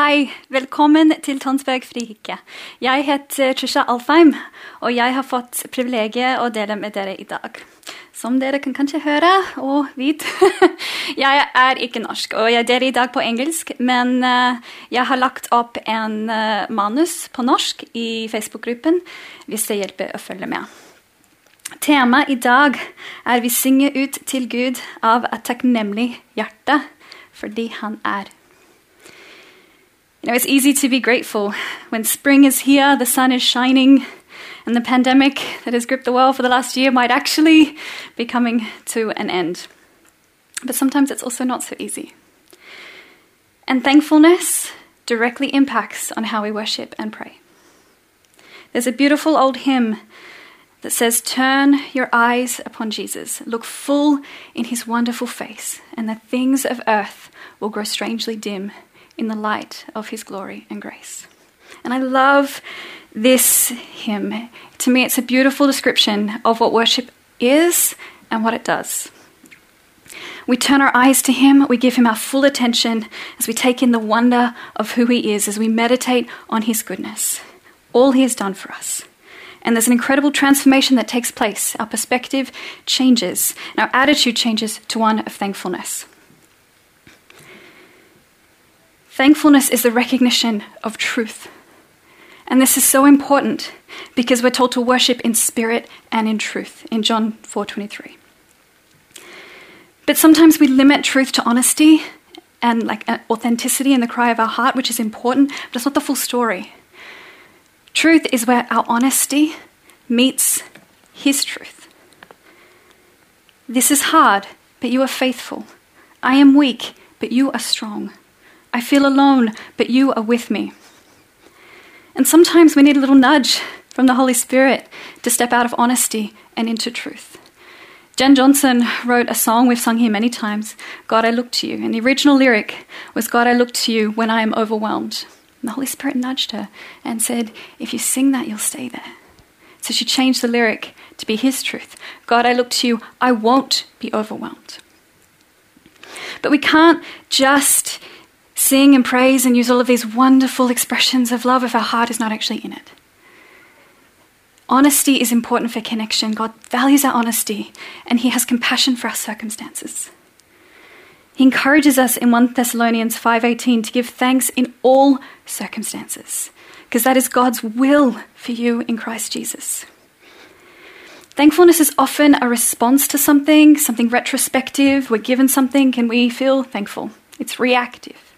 Hei, velkommen til Tønsberg frikirke. Jeg heter Trisha Alfheim, og jeg har fått privilegiet å dele med dere i dag. Som dere kan kanskje høre og vite, jeg er ikke norsk, og jeg deler i dag på engelsk, men eh, jeg har lagt opp en eh, manus på norsk i Facebook-gruppen hvis det hjelper å følge med. Temaet i dag er 'Vi synger ut til Gud av et takknemlig hjerte', fordi han er You know, it's easy to be grateful when spring is here, the sun is shining, and the pandemic that has gripped the world for the last year might actually be coming to an end. But sometimes it's also not so easy. And thankfulness directly impacts on how we worship and pray. There's a beautiful old hymn that says, Turn your eyes upon Jesus, look full in his wonderful face, and the things of earth will grow strangely dim in the light of his glory and grace. And I love this hymn. To me, it's a beautiful description of what worship is and what it does. We turn our eyes to Him, we give Him our full attention as we take in the wonder of who He is, as we meditate on His goodness, all He has done for us. And there's an incredible transformation that takes place. Our perspective changes, and our attitude changes to one of thankfulness. Thankfulness is the recognition of truth. And this is so important because we're told to worship in spirit and in truth in John 4:23. But sometimes we limit truth to honesty and like authenticity in the cry of our heart, which is important, but it's not the full story. Truth is where our honesty meets his truth. This is hard, but you are faithful. I am weak, but you are strong. I feel alone, but you are with me. And sometimes we need a little nudge from the Holy Spirit to step out of honesty and into truth. Jen Johnson wrote a song we've sung here many times, God, I look to you. And the original lyric was, God, I look to you when I am overwhelmed. And the Holy Spirit nudged her and said, If you sing that, you'll stay there. So she changed the lyric to be his truth God, I look to you, I won't be overwhelmed. But we can't just sing and praise and use all of these wonderful expressions of love if our heart is not actually in it. Honesty is important for connection. God values our honesty and He has compassion for our circumstances. He encourages us in 1 Thessalonians 5:18 to give thanks in all circumstances, because that is God's will for you in Christ Jesus. Thankfulness is often a response to something, something retrospective. We're given something and we feel thankful. It's reactive.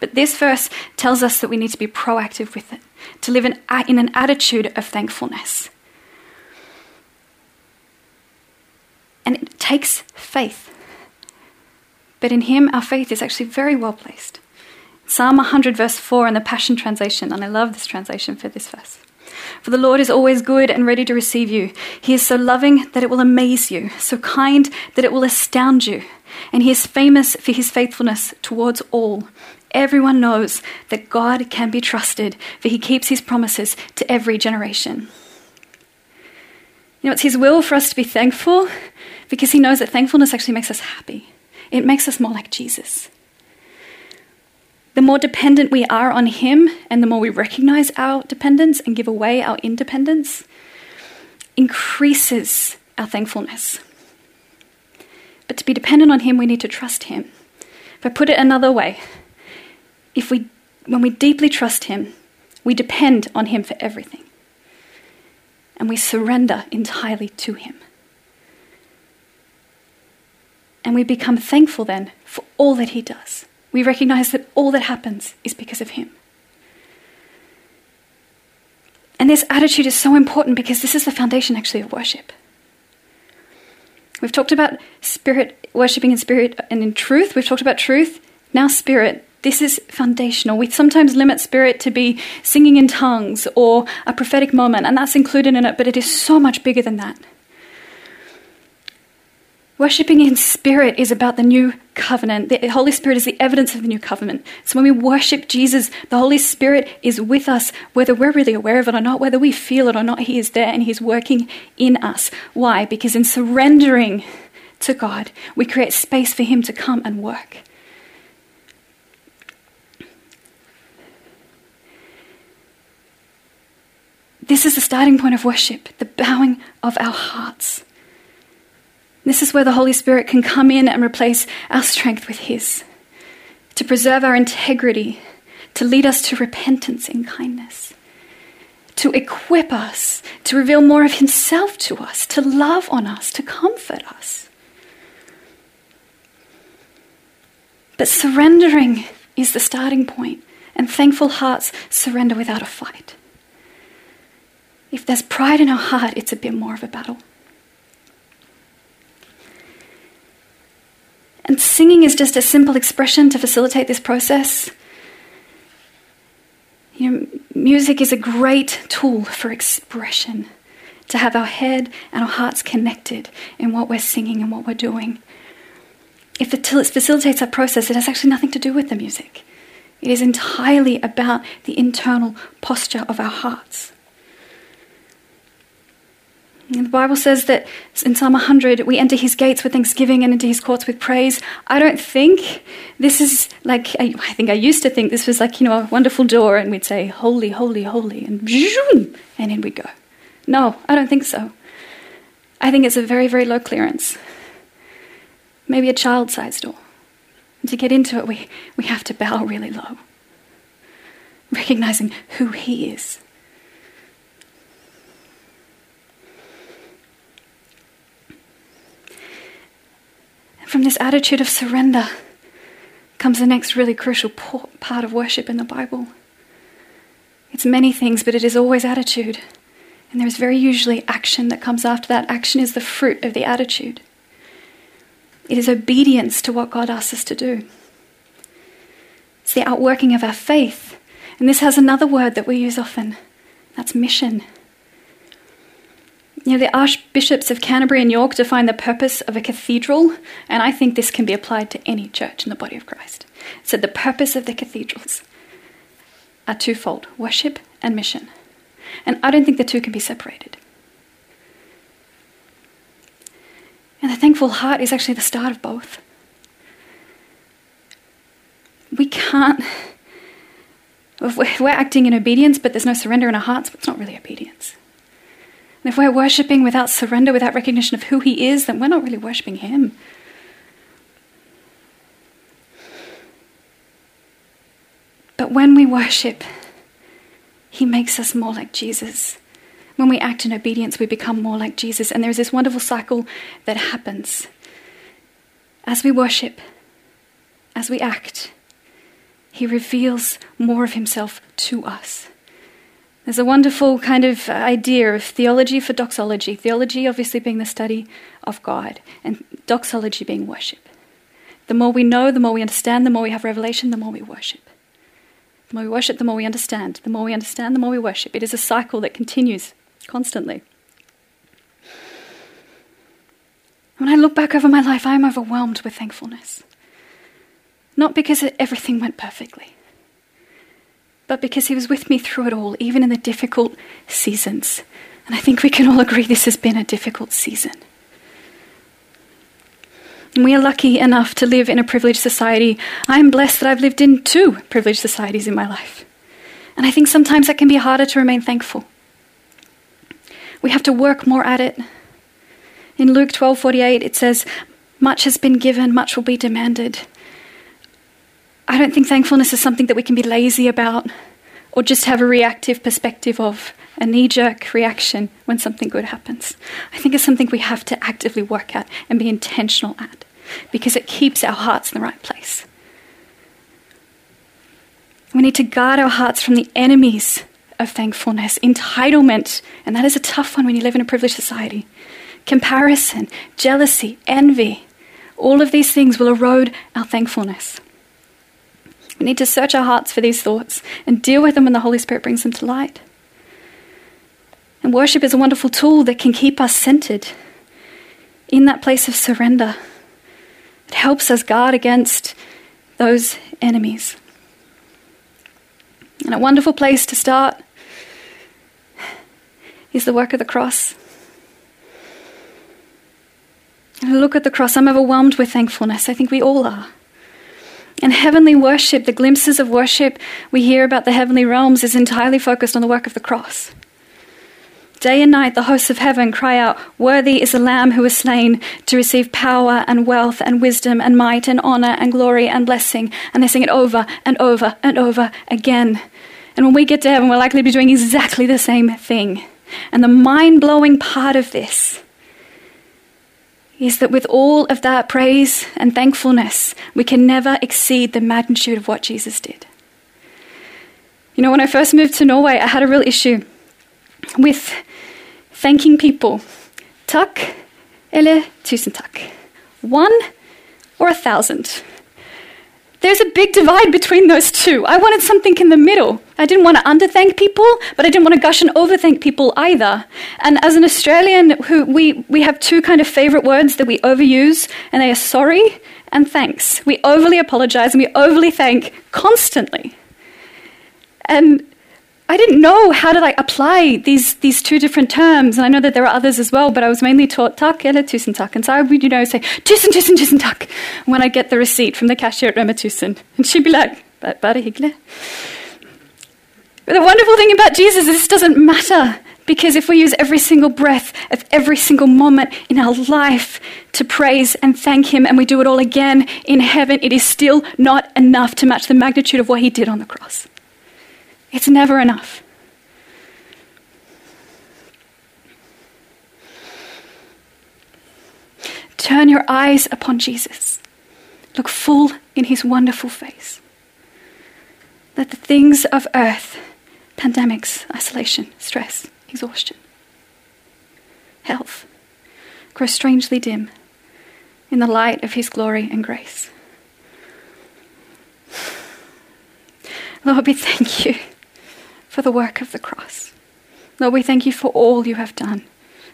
But this verse tells us that we need to be proactive with it, to live in, in an attitude of thankfulness. And it takes faith. But in Him, our faith is actually very well placed. Psalm 100, verse 4 in the Passion Translation, and I love this translation for this verse. For the Lord is always good and ready to receive you. He is so loving that it will amaze you, so kind that it will astound you. And he is famous for his faithfulness towards all. Everyone knows that God can be trusted, for he keeps his promises to every generation. You know, it's his will for us to be thankful because he knows that thankfulness actually makes us happy. It makes us more like Jesus. The more dependent we are on him and the more we recognize our dependence and give away our independence, increases our thankfulness. But to be dependent on him, we need to trust him. If I put it another way, if we, when we deeply trust Him, we depend on Him for everything. And we surrender entirely to Him. And we become thankful then for all that He does. We recognize that all that happens is because of Him. And this attitude is so important because this is the foundation actually of worship. We've talked about spirit, worshipping in spirit and in truth. We've talked about truth. Now, spirit. This is foundational. We sometimes limit spirit to be singing in tongues or a prophetic moment, and that's included in it, but it is so much bigger than that. Worshipping in spirit is about the new covenant. The Holy Spirit is the evidence of the new covenant. So when we worship Jesus, the Holy Spirit is with us, whether we're really aware of it or not, whether we feel it or not, He is there and He's working in us. Why? Because in surrendering to God, we create space for Him to come and work. This is the starting point of worship, the bowing of our hearts. This is where the Holy Spirit can come in and replace our strength with His, to preserve our integrity, to lead us to repentance and kindness, to equip us, to reveal more of Himself to us, to love on us, to comfort us. But surrendering is the starting point, and thankful hearts surrender without a fight. If there's pride in our heart, it's a bit more of a battle. And singing is just a simple expression to facilitate this process. You know, music is a great tool for expression, to have our head and our hearts connected in what we're singing and what we're doing. If it facilitates that process, it has actually nothing to do with the music. It is entirely about the internal posture of our hearts. The Bible says that in Psalm 100, we enter his gates with thanksgiving and into his courts with praise. I don't think this is like, I, think I used to think this was like, you know, a wonderful door and we'd say, holy, holy, holy, and zoom, and in we'd go. No, I don't think so. I think it's a very, very low clearance. Maybe a child sized door. And to get into it, we, we have to bow really low, recognizing who he is. From this attitude of surrender comes the next really crucial part of worship in the Bible. It's many things, but it is always attitude. And there is very usually action that comes after that. Action is the fruit of the attitude, it is obedience to what God asks us to do. It's the outworking of our faith. And this has another word that we use often that's mission. You know, the archbishops of Canterbury and York define the purpose of a cathedral, and I think this can be applied to any church in the body of Christ. So the purpose of the cathedrals are twofold worship and mission. And I don't think the two can be separated. And the thankful heart is actually the start of both. We can't, we're acting in obedience, but there's no surrender in our hearts, it's not really obedience. And if we're worshipping without surrender, without recognition of who He is, then we're not really worshipping Him. But when we worship, He makes us more like Jesus. When we act in obedience, we become more like Jesus. And there's this wonderful cycle that happens. As we worship, as we act, He reveals more of Himself to us. There's a wonderful kind of uh, idea of theology for doxology. Theology, obviously, being the study of God, and doxology being worship. The more we know, the more we understand, the more we have revelation, the more we worship. The more we worship, the more we understand. The more we understand, the more we worship. It is a cycle that continues constantly. When I look back over my life, I am overwhelmed with thankfulness. Not because everything went perfectly, but because He was with me through it all, even in the difficult seasons. And I think we can all agree this has been a difficult season. And we are lucky enough to live in a privileged society. I am blessed that I've lived in two privileged societies in my life. And I think sometimes that can be harder to remain thankful. We have to work more at it. In Luke 12:48 it says, "Much has been given, much will be demanded." I don't think thankfulness is something that we can be lazy about or just have a reactive perspective of, a knee jerk reaction when something good happens. I think it's something we have to actively work at and be intentional at because it keeps our hearts in the right place. We need to guard our hearts from the enemies of thankfulness, entitlement, and that is a tough one when you live in a privileged society. Comparison, jealousy, envy, all of these things will erode our thankfulness. We need to search our hearts for these thoughts and deal with them when the Holy Spirit brings them to light. And worship is a wonderful tool that can keep us centered. in that place of surrender. It helps us guard against those enemies. And a wonderful place to start is the work of the cross. And look at the cross, I'm overwhelmed with thankfulness. I think we all are. And heavenly worship, the glimpses of worship we hear about the heavenly realms, is entirely focused on the work of the cross. Day and night, the hosts of heaven cry out, Worthy is the Lamb who was slain to receive power and wealth and wisdom and might and honor and glory and blessing. And they sing it over and over and over again. And when we get to heaven, we're likely to be doing exactly the same thing. And the mind blowing part of this is that with all of that praise and thankfulness, we can never exceed the magnitude of what Jesus did. You know, when I first moved to Norway, I had a real issue with thanking people. Takk eller tusen takk. One or a thousand. There's a big divide between those two. I wanted something in the middle. I didn't want to underthank people, but I didn't want to gush and overthank people either. And as an Australian, who we, we have two kind of favorite words that we overuse, and they are sorry and thanks. We overly apologize and we overly thank constantly. And I didn't know how to like apply these these two different terms, and I know that there are others as well, but I was mainly taught tak eller tusen tak, and so I would you know say tusen tusen tusen tak when I get the receipt from the cashier at Rema Tusen, and she'd be like, bare hyggelig. But the wonderful thing about Jesus is this doesn't matter because if we use every single breath of every single moment in our life to praise and thank Him, and we do it all again in heaven, it is still not enough to match the magnitude of what He did on the cross. It's never enough. Turn your eyes upon Jesus. Look full in his wonderful face. Let the things of earth, pandemics, isolation, stress, exhaustion, health, grow strangely dim in the light of his glory and grace. Lord, we thank you for the work of the cross. Lord, we thank you for all you have done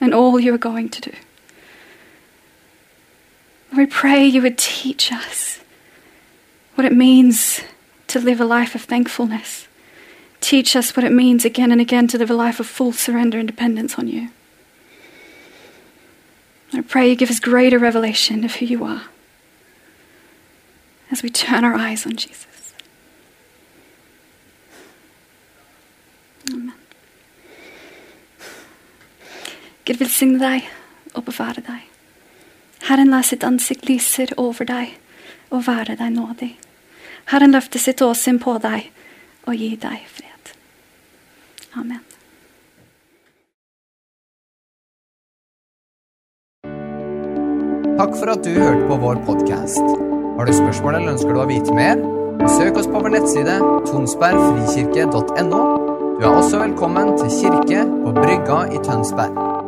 and all you are going to do. We pray you would teach us what it means to live a life of thankfulness. Teach us what it means again and again to live a life of full surrender and dependence on you. I pray you give us greater revelation of who you are as we turn our eyes on Jesus. Gud velsigne deg og bevare deg. Herren lar sitt ansikt lyser over deg og være deg nådig. Herren løfter sitt åsyn på deg og gir deg fred. Amen. Takk for at du hørte på vår podkast. Har du spørsmål eller ønsker du å vite mer? Søk oss på vår nettside tonsbergfrikirke.no. Du er også velkommen til kirke på Brygga i Tønsberg.